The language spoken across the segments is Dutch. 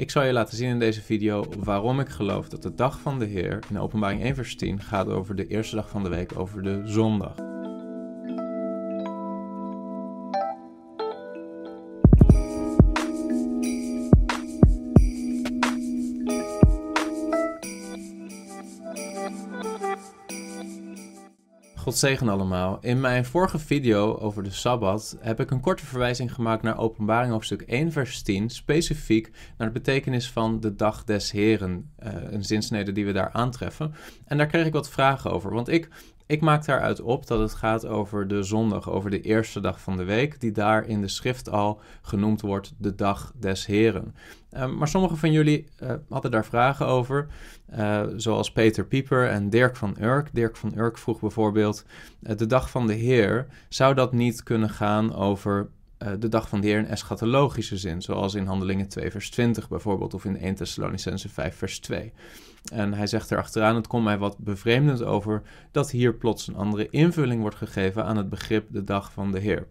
Ik zal je laten zien in deze video waarom ik geloof dat de dag van de Heer in Openbaring 1 vers 10 gaat over de eerste dag van de week, over de zondag. God zegen allemaal. In mijn vorige video over de Sabbat heb ik een korte verwijzing gemaakt naar Openbaring hoofdstuk 1 vers 10, specifiek naar de betekenis van de dag des Heren, uh, een zinsnede die we daar aantreffen. En daar kreeg ik wat vragen over, want ik ik maak daaruit op dat het gaat over de zondag, over de eerste dag van de week, die daar in de schrift al genoemd wordt de dag des Heren. Uh, maar sommige van jullie uh, hadden daar vragen over, uh, zoals Peter Pieper en Dirk van Urk. Dirk van Urk vroeg bijvoorbeeld, de dag van de Heer, zou dat niet kunnen gaan over uh, de dag van de Heer in eschatologische zin, zoals in Handelingen 2 vers 20 bijvoorbeeld, of in 1 Thessalonicense 5 vers 2. En hij zegt erachteraan, het komt mij wat bevreemdend over dat hier plots een andere invulling wordt gegeven aan het begrip de dag van de Heer.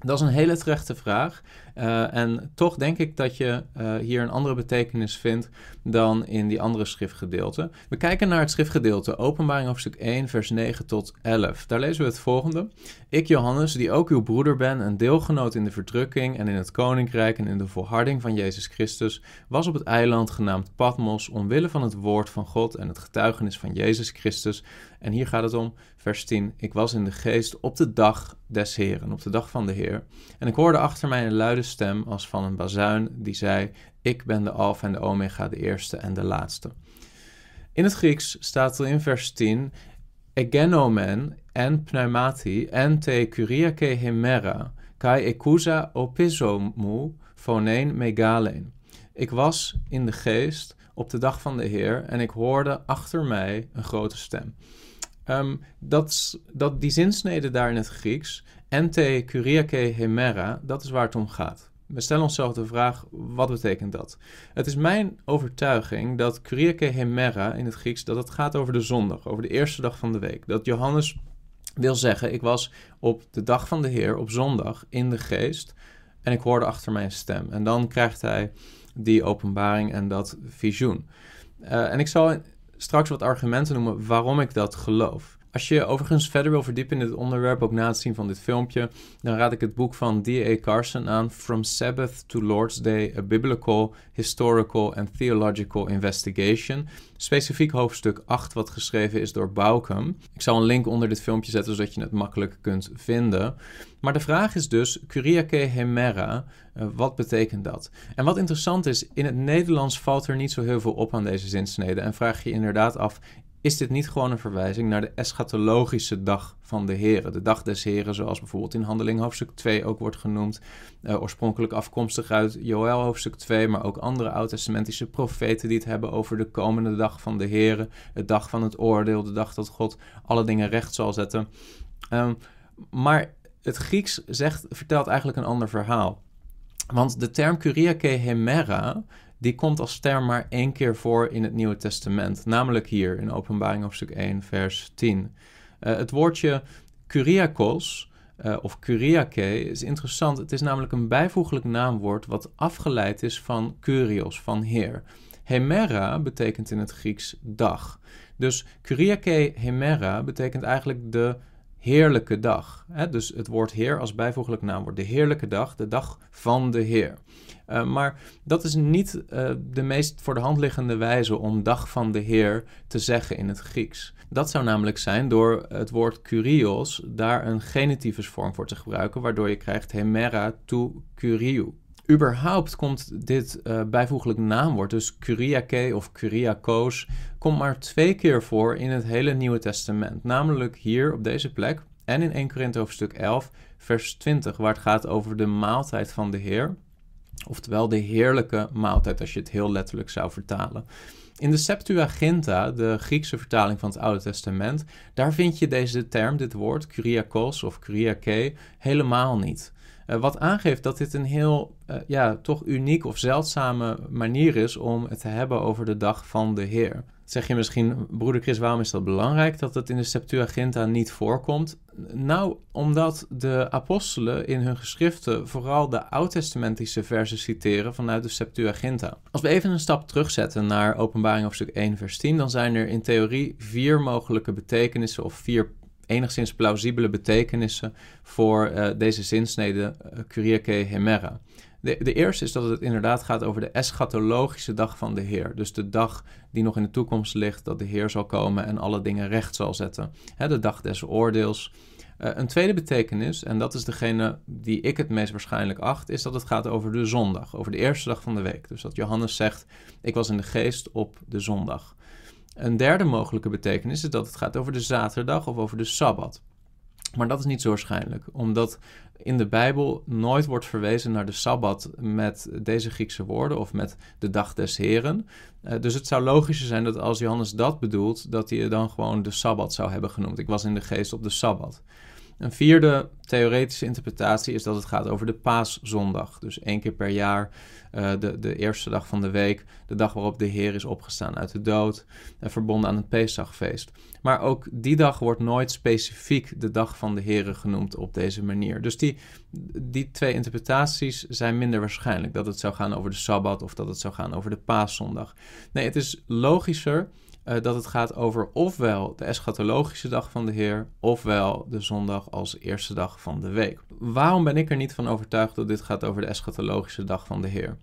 Dat is een hele terechte vraag. Uh, en toch denk ik dat je uh, hier een andere betekenis vindt dan in die andere schriftgedeelten. We kijken naar het schriftgedeelte, Openbaring hoofdstuk 1, vers 9 tot 11. Daar lezen we het volgende. Ik, Johannes, die ook uw broeder ben en deelgenoot in de verdrukking en in het koninkrijk en in de volharding van Jezus Christus, was op het eiland genaamd Patmos omwille van het woord van God en het getuigenis van Jezus Christus. En hier gaat het om, vers 10. Ik was in de geest op de dag des Heren, op de dag van de Heer. En ik hoorde achter mij een luide stem als van een bazuin die zei: Ik ben de Alpha en de Omega, de eerste en de laatste. In het Grieks staat er in vers 10: Egenomen en pneumati en te kuriake hemera, kai ekusa opizomu phonein megalein. Ik was in de geest op de dag van de Heer en ik hoorde achter mij een grote stem. Um, dat, dat, die zinsnede daar in het Grieks, ente kuriake hemera, dat is waar het om gaat. We stellen onszelf de vraag, wat betekent dat? Het is mijn overtuiging dat kuriake hemera in het Grieks, dat het gaat over de zondag, over de eerste dag van de week. Dat Johannes wil zeggen, ik was op de dag van de Heer, op zondag, in de geest en ik hoorde achter mij een stem. En dan krijgt hij die openbaring en dat visioen. Uh, en ik zal straks wat argumenten noemen waarom ik dat geloof. Als je overigens verder wil verdiepen in dit onderwerp, ook na het zien van dit filmpje, dan raad ik het boek van D.A. Carson aan, From Sabbath to Lord's Day, A Biblical, Historical and Theological Investigation. Specifiek hoofdstuk 8, wat geschreven is door Bauckham. Ik zal een link onder dit filmpje zetten, zodat je het makkelijk kunt vinden. Maar de vraag is dus, Kyriake Hemera, uh, wat betekent dat? En wat interessant is, in het Nederlands valt er niet zo heel veel op aan deze zinsnede en vraag je inderdaad af, is dit niet gewoon een verwijzing naar de eschatologische dag van de Heren? De dag des Heren, zoals bijvoorbeeld in Handeling hoofdstuk 2 ook wordt genoemd. Uh, oorspronkelijk afkomstig uit Joël hoofdstuk 2, maar ook andere oud-testamentische profeten die het hebben over de komende dag van de Heren. De dag van het oordeel, de dag dat God alle dingen recht zal zetten. Um, maar het Grieks zegt, vertelt eigenlijk een ander verhaal. Want de term Kyriake Hemera die komt als term maar één keer voor in het Nieuwe Testament, namelijk hier in Openbaring hoofdstuk 1, vers 10. Uh, eh, het woordje kuriakos uh, of kuriake is interessant. Het is namelijk een bijvoeglijk naamwoord wat afgeleid is van kurios, van heer. Hemera betekent in het Grieks dag. Dus kuriake hemera betekent eigenlijk de heerlijke dag. Hè? Dus het woord heer als bijvoeglijk naamwoord. De heerlijke dag, de dag van de Heer. Uh, maar dat is niet uh, de meest voor de hand liggende wijze om dag van de Heer te zeggen in het Grieks. Dat zou namelijk zijn door het woord kurios daar een genitivusvorm voor te gebruiken, waardoor je krijgt hemera tu kuriou. Überhaupt komt dit uh, bijvoeglijk naamwoord, dus kuriake of kuriakos, komt maar twee keer voor in het hele Nieuwe Testament. Namelijk hier op deze plek en in 1 Korinthe hoofdstuk 11, vers 20, waar het gaat over de maaltijd van de Heer. Oftewel de heerlijke maaltijd, als je het heel letterlijk zou vertalen. In de Septuaginta, de Griekse vertaling van het Oude Testament, daar vind je deze term, dit woord, kuriakos of kuriake, helemaal niet. Uh, wat aangeeft dat dit een heel, uh, ja, toch uniek of zeldzame manier is om het te hebben over de dag van de Heer. Zeg je misschien, broeder Chris, waarom is dat belangrijk dat het in de Septuaginta niet voorkomt? Nou, omdat de apostelen in hun geschriften vooral de oud-testamentische versen citeren vanuit de Septuaginta. Als we even een stap terugzetten naar Openbaring hoofdstuk 1 vers 10, dan zijn er in theorie vier mogelijke betekenissen of vier enigszins plausibele betekenissen voor uh, deze zinsnede uh, Kyriake Hemera. De, de, eerste is dat het inderdaad gaat over de eschatologische dag van de Heer. Dus de dag die nog in de toekomst ligt, dat de Heer zal komen en alle dingen recht zal zetten. de dag des oordeels. Uh, een tweede betekenis, en dat is degene die ik het meest waarschijnlijk acht, is dat het gaat over de zondag, over de eerste dag van de week. Dus dat Johannes zegt: Ik was in de geest op de zondag. Een derde mogelijke betekenis is dat het gaat over de zaterdag of over de sabbat. Maar dat is niet zo waarschijnlijk, omdat in de Bijbel nooit wordt verwezen naar de Sabbat met deze Griekse woorden of met de dag des Heren. Uh, dus het zou logischer zijn dat als Johannes dat bedoelt, dat hij dan gewoon de Sabbat zou hebben genoemd. Ik was in de geest op de Sabbat. Een vierde theoretische interpretatie is dat het gaat over de paaszondag. Dus één keer per jaar, uh, de, de eerste dag van de week, de dag waarop de Heer is opgestaan uit de dood, en verbonden aan het Pesachfeest. Maar ook die dag wordt nooit specifiek de dag van de Heer genoemd op deze manier. Dus die, die twee interpretaties zijn minder waarschijnlijk. Dat het zou gaan over de Sabbat of dat het zou gaan over de paaszondag. Nee, het is logischer uh, dat het gaat over ofwel de eschatologische dag van de Heer, ofwel de zondag als eerste dag van de week. Waarom ben ik er niet van overtuigd dat dit gaat over de eschatologische dag van de Heer?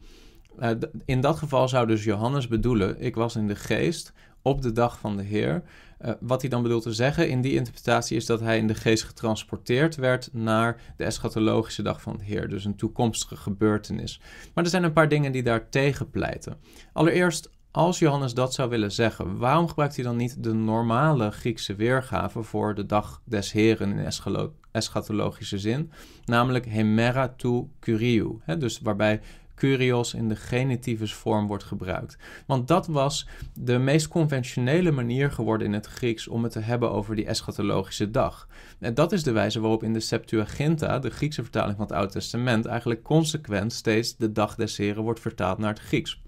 Uh, in dat geval zou dus Johannes bedoelen: ik was in de geest op de dag van de Heer. Uh, wat hij dan bedoelt te zeggen in die interpretatie is dat hij in de geest getransporteerd werd naar de eschatologische dag van de Heer, dus een toekomstige gebeurtenis. Maar er zijn een paar dingen die daar tegen pleiten. Allereerst, als Johannes dat zou willen zeggen, waarom gebruikt hij dan niet de normale Griekse weergave voor de dag des Heren in eschatologische zin, namelijk hemera tu kuriou, hè, dus waarbij Curios in de genitivus vorm wordt gebruikt. Want dat was de meest conventionele manier geworden in het Grieks om het te hebben over die eschatologische dag. En dat is de wijze waarop in de Septuaginta, de Griekse vertaling van het Oude Testament, eigenlijk consequent steeds de dag des Heren wordt vertaald naar het Grieks.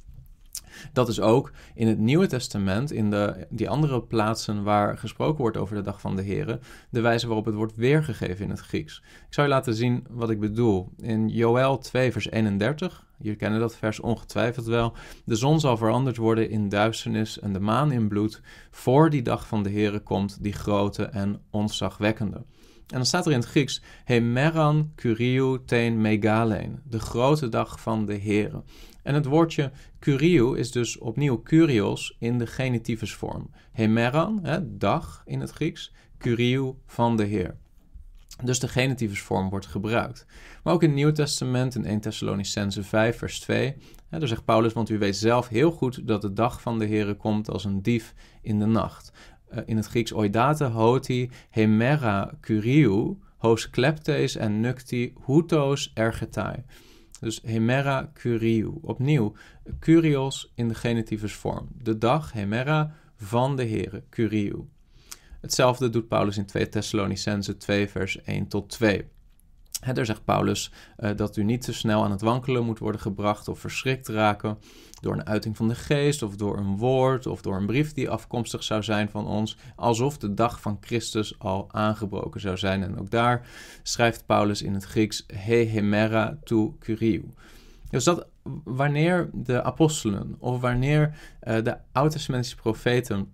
Dat is ook in het Nieuwe Testament, in de, die andere plaatsen waar gesproken wordt over de dag van de Heren, de wijze waarop het wordt weergegeven in het Grieks. Ik zal je laten zien wat ik bedoel. In Joel 2, vers 31, je kennen dat vers ongetwijfeld wel. De zon zal veranderd worden in duisternis en de maan in bloed, voor die dag van de Heren komt, die grote en ontzagwekkende. En dan staat er in het Grieks, Hemeran Kuriou ten megalein, de grote dag van de Heren. En het woordje kuriou is dus opnieuw kurios in de genitivusvorm. Hemeran, hè, dag in het Grieks, kuriou van de Heer. Dus de genitivusvorm wordt gebruikt. Maar ook in het Nieuw Testament, in 1 Thessalonicense 5, vers 2, hè, daar zegt Paulus, want u weet zelf heel goed dat de dag van de Heer komt als een dief in de nacht. Uh, in het Grieks oidate hoti hemera kuriou, hos kleptes en nukti hutos ergetai. Dus hemera curiou. Opnieuw, curios in de genitivus vorm. De dag, hemera, van de Heere, curiou. Hetzelfde doet Paulus in 2 Thessalonicense 2 vers 1 tot 2. He, daar zegt Paulus uh, dat u niet te snel aan het wankelen moet worden gebracht of verschrikt raken door een uiting van de geest of door een woord of door een brief die afkomstig zou zijn van ons, alsof de dag van Christus al aangebroken zou zijn. En ook daar schrijft Paulus in het Grieks he hemera tu kuriou. Dus dat wanneer de apostelen of wanneer uh, de oud-testamentische profeten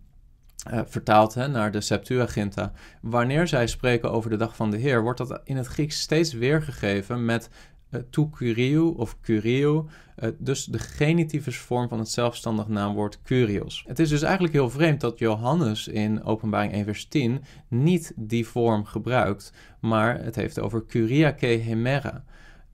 uh, vertaald hè, naar de Septuaginta. Wanneer zij spreken over de dag van de Heer, wordt dat in het Grieks steeds weergegeven met uh, of kuriou, uh, dus de genitivus vorm van het zelfstandig naamwoord kurios. Het is dus eigenlijk heel vreemd dat Johannes in Openbaring 1 vers 10 niet die vorm gebruikt, maar het heeft over kuriake hemera.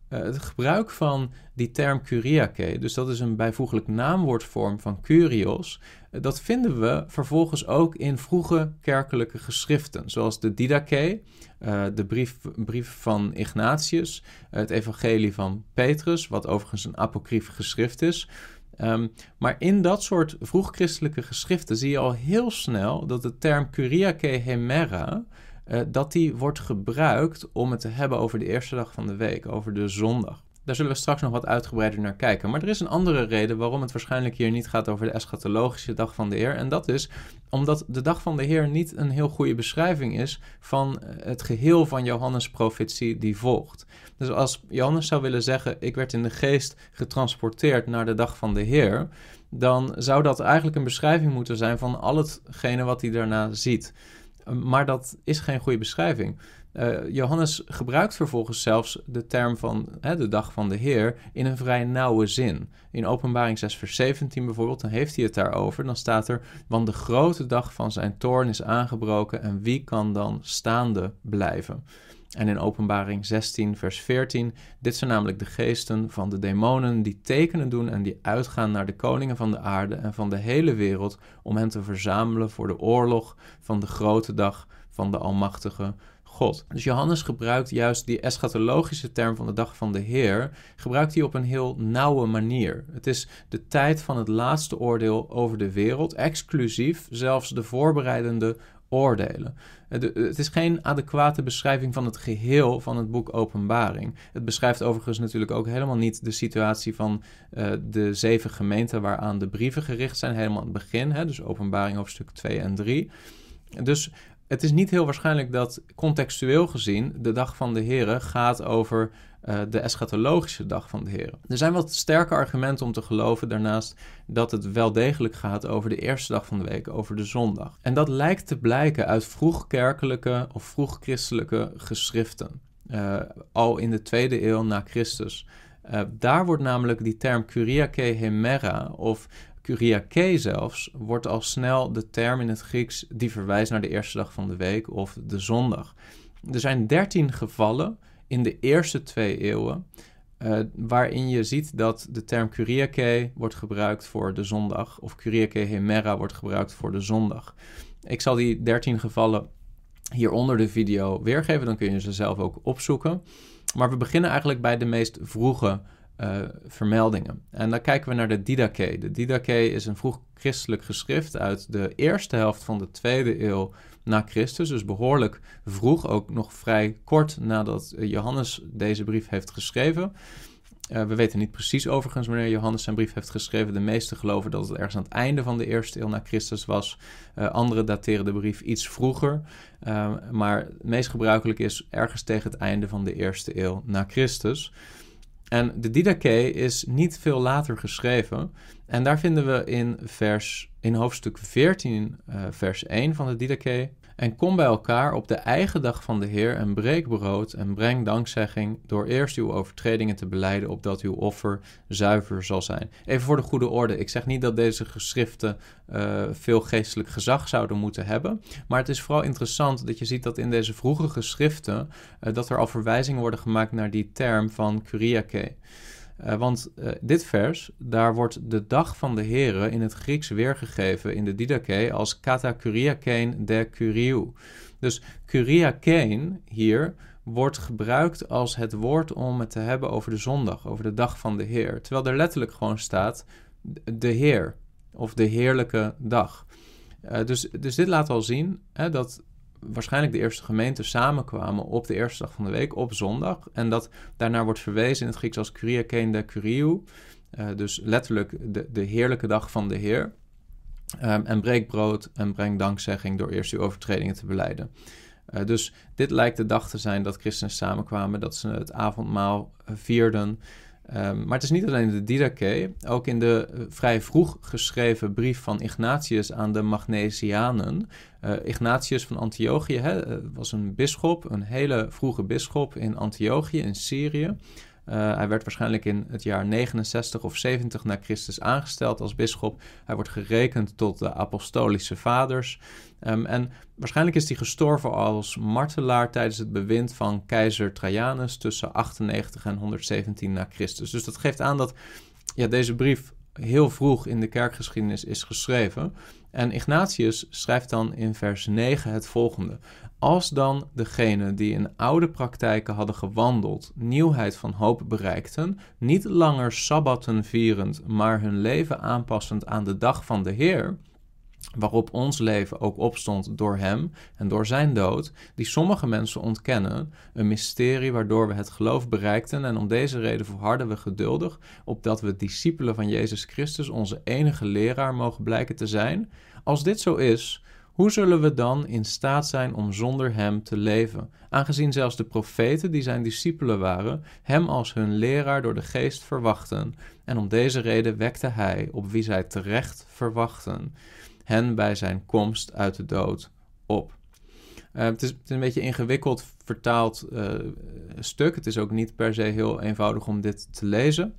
Het gebruik van die term kuriake, dus dat is een bijvoeglijk naamwoordvorm van kurios, uh, dat vinden we vervolgens ook in vroege kerkelijke geschriften, zoals de Didache, uh, de brief, brief van Ignatius, het evangelie van Petrus, wat overigens een apocryf geschrift is. Um, maar in dat soort vroegchristelijke geschriften zie je al heel snel dat de term kuriake hemera uh, dat die wordt gebruikt om het te hebben over de eerste dag van de week, over de zondag. Daar zullen we straks nog wat uitgebreider naar kijken. Maar er is een andere reden waarom het waarschijnlijk hier niet gaat over de eschatologische dag van de Heer. En dat is omdat de dag van de Heer niet een heel goede beschrijving is van het geheel van Johannes' profetie die volgt. Dus als Johannes zou willen zeggen: Ik werd in de geest getransporteerd naar de dag van de Heer, dan zou dat eigenlijk een beschrijving moeten zijn van al hetgene wat hij daarna ziet. Maar dat is geen goede beschrijving. Uh, Johannes gebruikt vervolgens zelfs de term van hè, de dag van de Heer in een vrij nauwe zin. In Openbaring 6, vers 17 bijvoorbeeld, dan heeft hij het daarover. Dan staat er: Want de grote dag van zijn toorn is aangebroken, en wie kan dan staande blijven? En in Openbaring 16, vers 14, dit zijn namelijk de geesten van de demonen die tekenen doen en die uitgaan naar de koningen van de aarde en van de hele wereld om hen te verzamelen voor de oorlog van de grote dag van de Almachtige God. Dus Johannes gebruikt juist die eschatologische term van de dag van de Heer, gebruikt hij op een heel nauwe manier. Het is de tijd van het laatste oordeel over de wereld, exclusief zelfs de voorbereidende oordelen. Het is geen adequate beschrijving van het geheel van het boek Openbaring. Het beschrijft overigens natuurlijk ook helemaal niet de situatie van uh, de zeven gemeenten waaraan de brieven gericht zijn, helemaal aan het begin. Hè, dus Openbaring hoofdstuk 2 en 3. Dus het is niet heel waarschijnlijk dat contextueel gezien de dag van de Heren gaat over uh, de eschatologische dag van de Heren. Er zijn wat sterke argumenten om te geloven daarnaast dat het wel degelijk gaat over de eerste dag van de week, over de zondag. En dat lijkt te blijken uit vroegkerkelijke of vroegchristelijke geschriften. Uh, al in de tweede eeuw na Christus. Uh, daar wordt namelijk die term Kyriake Hemera of Kyriake zelfs wordt al snel de term in het Grieks die verwijst naar de eerste dag van de week of de zondag. Er zijn dertien gevallen in de eerste twee eeuwen uh, waarin je ziet dat de term Kyriake wordt gebruikt voor de zondag of Kyriake Hemera wordt gebruikt voor de zondag. Ik zal die dertien gevallen hier onder de video weergeven, dan kun je ze zelf ook opzoeken. Maar we beginnen eigenlijk bij de meest vroege uh, vermeldingen. En dan kijken we naar de Didache. De Didache is een vroeg christelijk geschrift uit de eerste helft van de tweede eeuw na Christus. Dus behoorlijk vroeg, ook nog vrij kort nadat Johannes deze brief heeft geschreven. Uh, we weten niet precies overigens wanneer Johannes zijn brief heeft geschreven. De meesten geloven dat het ergens aan het einde van de eerste eeuw na Christus was. Uh, anderen dateren de brief iets vroeger. Maar het meest gebruikelijk is ergens tegen het einde van de eerste eeuw na Christus. En de Didache is niet veel later geschreven. En daar vinden we in, vers, in hoofdstuk 14, uh, vers 1 van de Didache en kom bij elkaar op de eigen dag van de Heer en breek brood en breng dankzegging door eerst uw overtredingen te beleiden, opdat uw offer zuiver zal zijn. Even voor de goede orde, ik zeg niet dat deze geschriften uh, veel geestelijk gezag zouden moeten hebben, maar het is vooral interessant dat je ziet dat in deze vroege geschriften uh, dat er al verwijzingen worden gemaakt naar die term van Kyriake. Uh, want uh, dit vers, daar wordt de dag van de Here in het Grieks weergegeven in de Didache als kata de kuriou. Dus kuriakein hier wordt gebruikt als het woord om het te hebben over de zondag, over de dag van de Heer. Terwijl er letterlijk gewoon staat de Heer of de heerlijke dag. Uh, dus, dus dit laat al zien hè, dat waarschijnlijk de eerste gemeenten samenkwamen op de eerste dag van de week, op zondag. En dat daarnaar wordt verwezen in het Grieks als Kyriakein de Kyriou. Uh, dus letterlijk de, de heerlijke dag van de Heer. Um, en breek brood en breng dankzegging door eerst uw overtredingen te beleiden. Uh, dus dit lijkt de dag te zijn dat christenen samenkwamen, dat ze het avondmaal vierden. Um, maar het is niet alleen de Didache, ook in de uh, vrij vroeg geschreven brief van Ignatius aan de Magnesianen. Uh, Ignatius van Antiochië hè, uh, was een bisschop, een hele vroege bisschop in Antiochië in Syrië. Hij werd waarschijnlijk in het jaar 69 of 70 na Christus aangesteld als bisschop. Hij wordt gerekend tot de apostolische vaders. Um, en waarschijnlijk is hij gestorven als martelaar tijdens het bewind van keizer Trajanus tussen 98 en 117 na Christus. Dus dat geeft aan dat ja, deze brief heel vroeg in de kerkgeschiedenis is geschreven. En Ignatius schrijft dan in vers 9 het volgende. Als dan degenen die in oude praktijken hadden gewandeld, nieuwheid van hoop bereikten, niet langer sabbatten vierend, maar hun leven aanpassend aan de dag van de Heer, waarop ons leven ook opstond door Hem en door Zijn dood, die sommige mensen ontkennen, een mysterie waardoor we het geloof bereikten en om deze reden volharden we geduldig, opdat we discipelen van Jezus Christus, onze enige leraar, mogen blijken te zijn. Als dit zo is, hoe zullen we dan in staat zijn om zonder Hem te leven, aangezien zelfs de profeten die zijn discipelen waren, Hem als hun leraar door de geest verwachten, en om deze reden wekte Hij, op wie zij terecht verwachten, hen bij zijn komst uit de dood op. Uh, het, is, een beetje ingewikkeld vertaald uh, stuk. Het is ook niet per se heel eenvoudig om dit te lezen.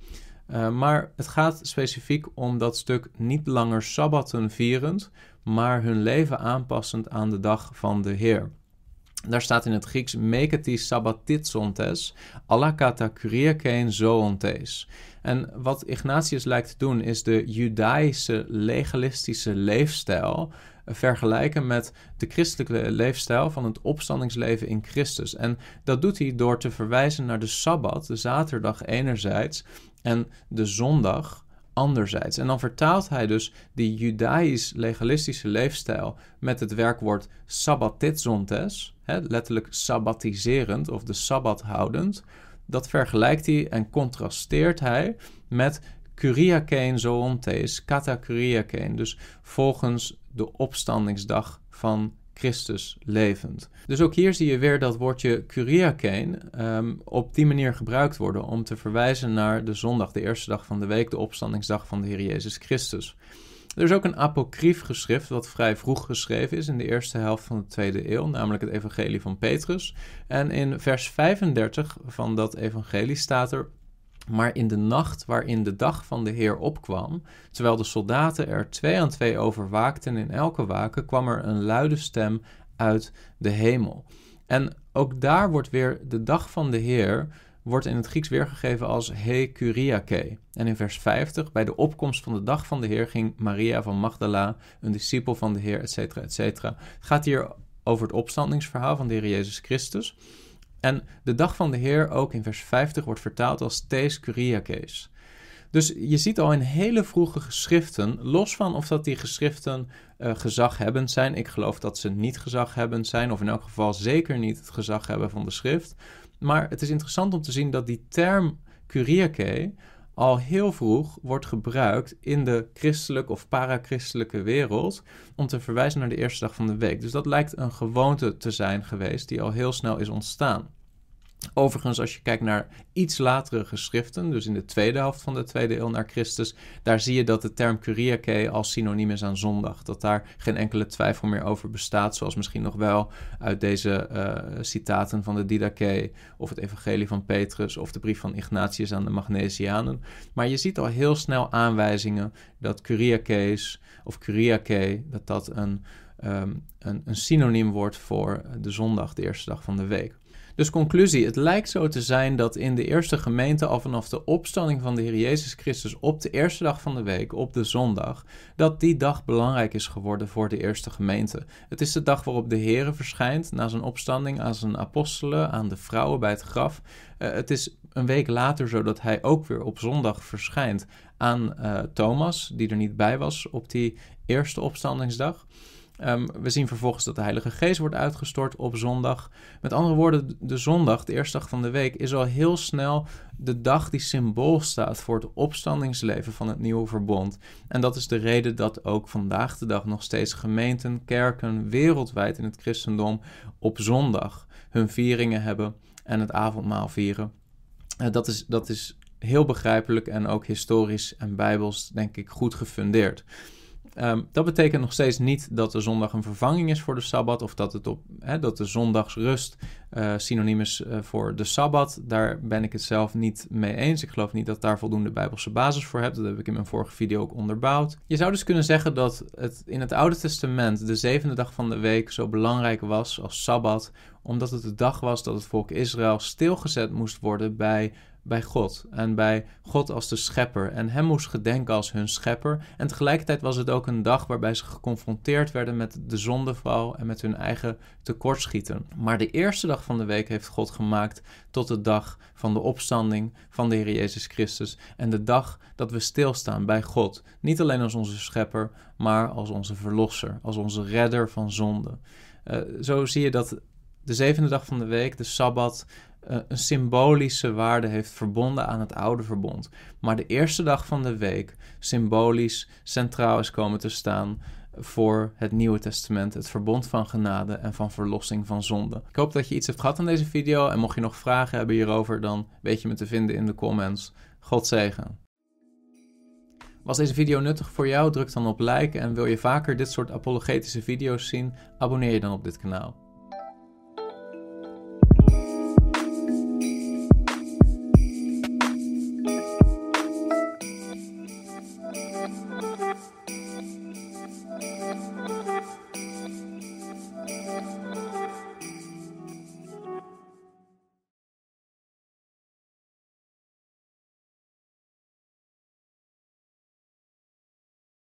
Uh, maar het gaat specifiek om dat stuk niet langer sabbatten vierend, maar hun leven aanpassend aan de dag van de Heer. Daar staat in het Grieks mekati sabbatitsontes, alakata kuriakein zoontes. En wat Ignatius lijkt te doen, is de judaïsche legalistische leefstijl vergelijken met de christelijke leefstijl van het opstandingsleven in Christus. En dat doet hij door te verwijzen naar de Sabbat, de zaterdag enerzijds, en de zondag anderzijds. En dan vertaalt hij dus die judaïs-legalistische leefstijl met het werkwoord sabbatizontes, letterlijk sabbatiserend of de sabbat houdend. Dat vergelijkt hij en contrasteert hij met kuriakein zoontes, kata kuriakein, dus volgens de opstandingsdag van Christus levend. Dus ook hier zie je weer dat woordje kuriakein um, op die manier gebruikt worden om te verwijzen naar de zondag, de eerste dag van de week, de opstandingsdag van de Heer Jezus Christus. Er is ook een apocryf geschrift wat vrij vroeg geschreven is in de eerste helft van de tweede eeuw, namelijk het Evangelie van Petrus. En in vers 35 van dat evangelie staat er maar in de nacht waarin de dag van de Heer opkwam, terwijl de soldaten er twee aan twee over waakten in elke waken, kwam er een luide stem uit de hemel. En ook daar wordt weer de dag van de Heer wordt in het Grieks weergegeven als he kuriake. En in vers 50, bij de opkomst van de dag van de Heer ging Maria van Magdala, een discipel van de Heer, et cetera, et cetera. Het gaat hier over het opstandingsverhaal van de Heer Jezus Christus. En de dag van de Heer, ook in vers 50, wordt vertaald als Thees Kyriakes. Dus je ziet al in hele vroege geschriften, los van of dat die geschriften uh, gezaghebbend zijn. Ik geloof dat ze niet gezaghebbend zijn, of in elk geval zeker niet het gezag hebben van de schrift. Maar het is interessant om te zien dat die term Kyriake al heel vroeg wordt gebruikt in de christelijke of parachristelijke wereld om te verwijzen naar de eerste dag van de week. Dus dat lijkt een gewoonte te zijn geweest die al heel snel is ontstaan. Overigens, als je kijkt naar iets latere geschriften, dus in de tweede helft van de tweede eeuw naar Christus, daar zie je dat de term Kyriake als synoniem is aan zondag. Dat daar geen enkele twijfel meer over bestaat, zoals misschien nog wel uit deze uh, citaten van de Didache of het Evangelie van Petrus of de brief van Ignatius aan de Magnesianen. Maar je ziet al heel snel aanwijzingen dat Kyriake's of Kyriake, dat dat een, um, een, een synoniem wordt voor de zondag, de eerste dag van de week. Dus conclusie, het lijkt zo te zijn dat in de eerste gemeente al vanaf de opstanding van de Heer Jezus Christus op de eerste dag van de week, op de zondag, dat die dag belangrijk is geworden voor de eerste gemeente. Het is de dag waarop de Heer verschijnt na zijn opstanding aan zijn apostelen, aan de vrouwen bij het graf. Uh, het is een week later zo dat hij ook weer op zondag verschijnt aan uh, Thomas, die er niet bij was op die eerste opstandingsdag. Um, we zien vervolgens dat de Heilige Geest wordt uitgestort op zondag. Met andere woorden, de zondag, de eerste dag van de week, is al heel snel de dag die symbool staat voor het opstandingsleven van het nieuwe verbond. En dat is de reden dat ook vandaag de dag nog steeds gemeenten, kerken wereldwijd in het christendom op zondag hun vieringen hebben en het avondmaal vieren. Uh, dat, is, dat is heel begrijpelijk en ook historisch en bijbels, denk ik, goed gefundeerd. Um, dat betekent nog steeds niet dat de zondag een vervanging is voor de sabbat of dat, het op, dat de zondagsrust uh, synoniem is uh, voor de sabbat. Daar ben ik het zelf niet mee eens. Ik geloof niet dat daar voldoende bijbelse basis voor hebt. Dat heb ik in mijn vorige video ook onderbouwd. Je zou dus kunnen zeggen dat het in het Oude Testament de zevende dag van de week zo belangrijk was als sabbat, omdat het de dag was dat het volk Israël stilgezet moest worden bij bij God en bij God als de schepper en hem moest gedenken als hun schepper. En tegelijkertijd was het ook een dag waarbij ze geconfronteerd werden met de zondeval en met hun eigen tekortschieten. Maar de eerste dag van de week heeft God gemaakt tot de dag van de opstanding van de Heer Jezus Christus en de dag dat we stilstaan bij God, niet alleen als onze schepper, maar als onze verlosser, als onze redder van zonde. Uh, zo zie je dat de zevende dag van de week, de Sabbat, uh, een symbolische waarde heeft verbonden aan het oude verbond. Maar de eerste dag van de week symbolisch centraal is komen te staan voor het Nieuwe Testament, het verbond van genade en van verlossing van zonde. Ik hoop dat je iets hebt gehad aan deze video en mocht je nog vragen hebben hierover, dan weet je me te vinden in de comments. God zegen. Was deze video nuttig voor jou? Druk dan op like en wil je vaker dit soort apologetische video's zien? Abonneer je dan op dit kanaal.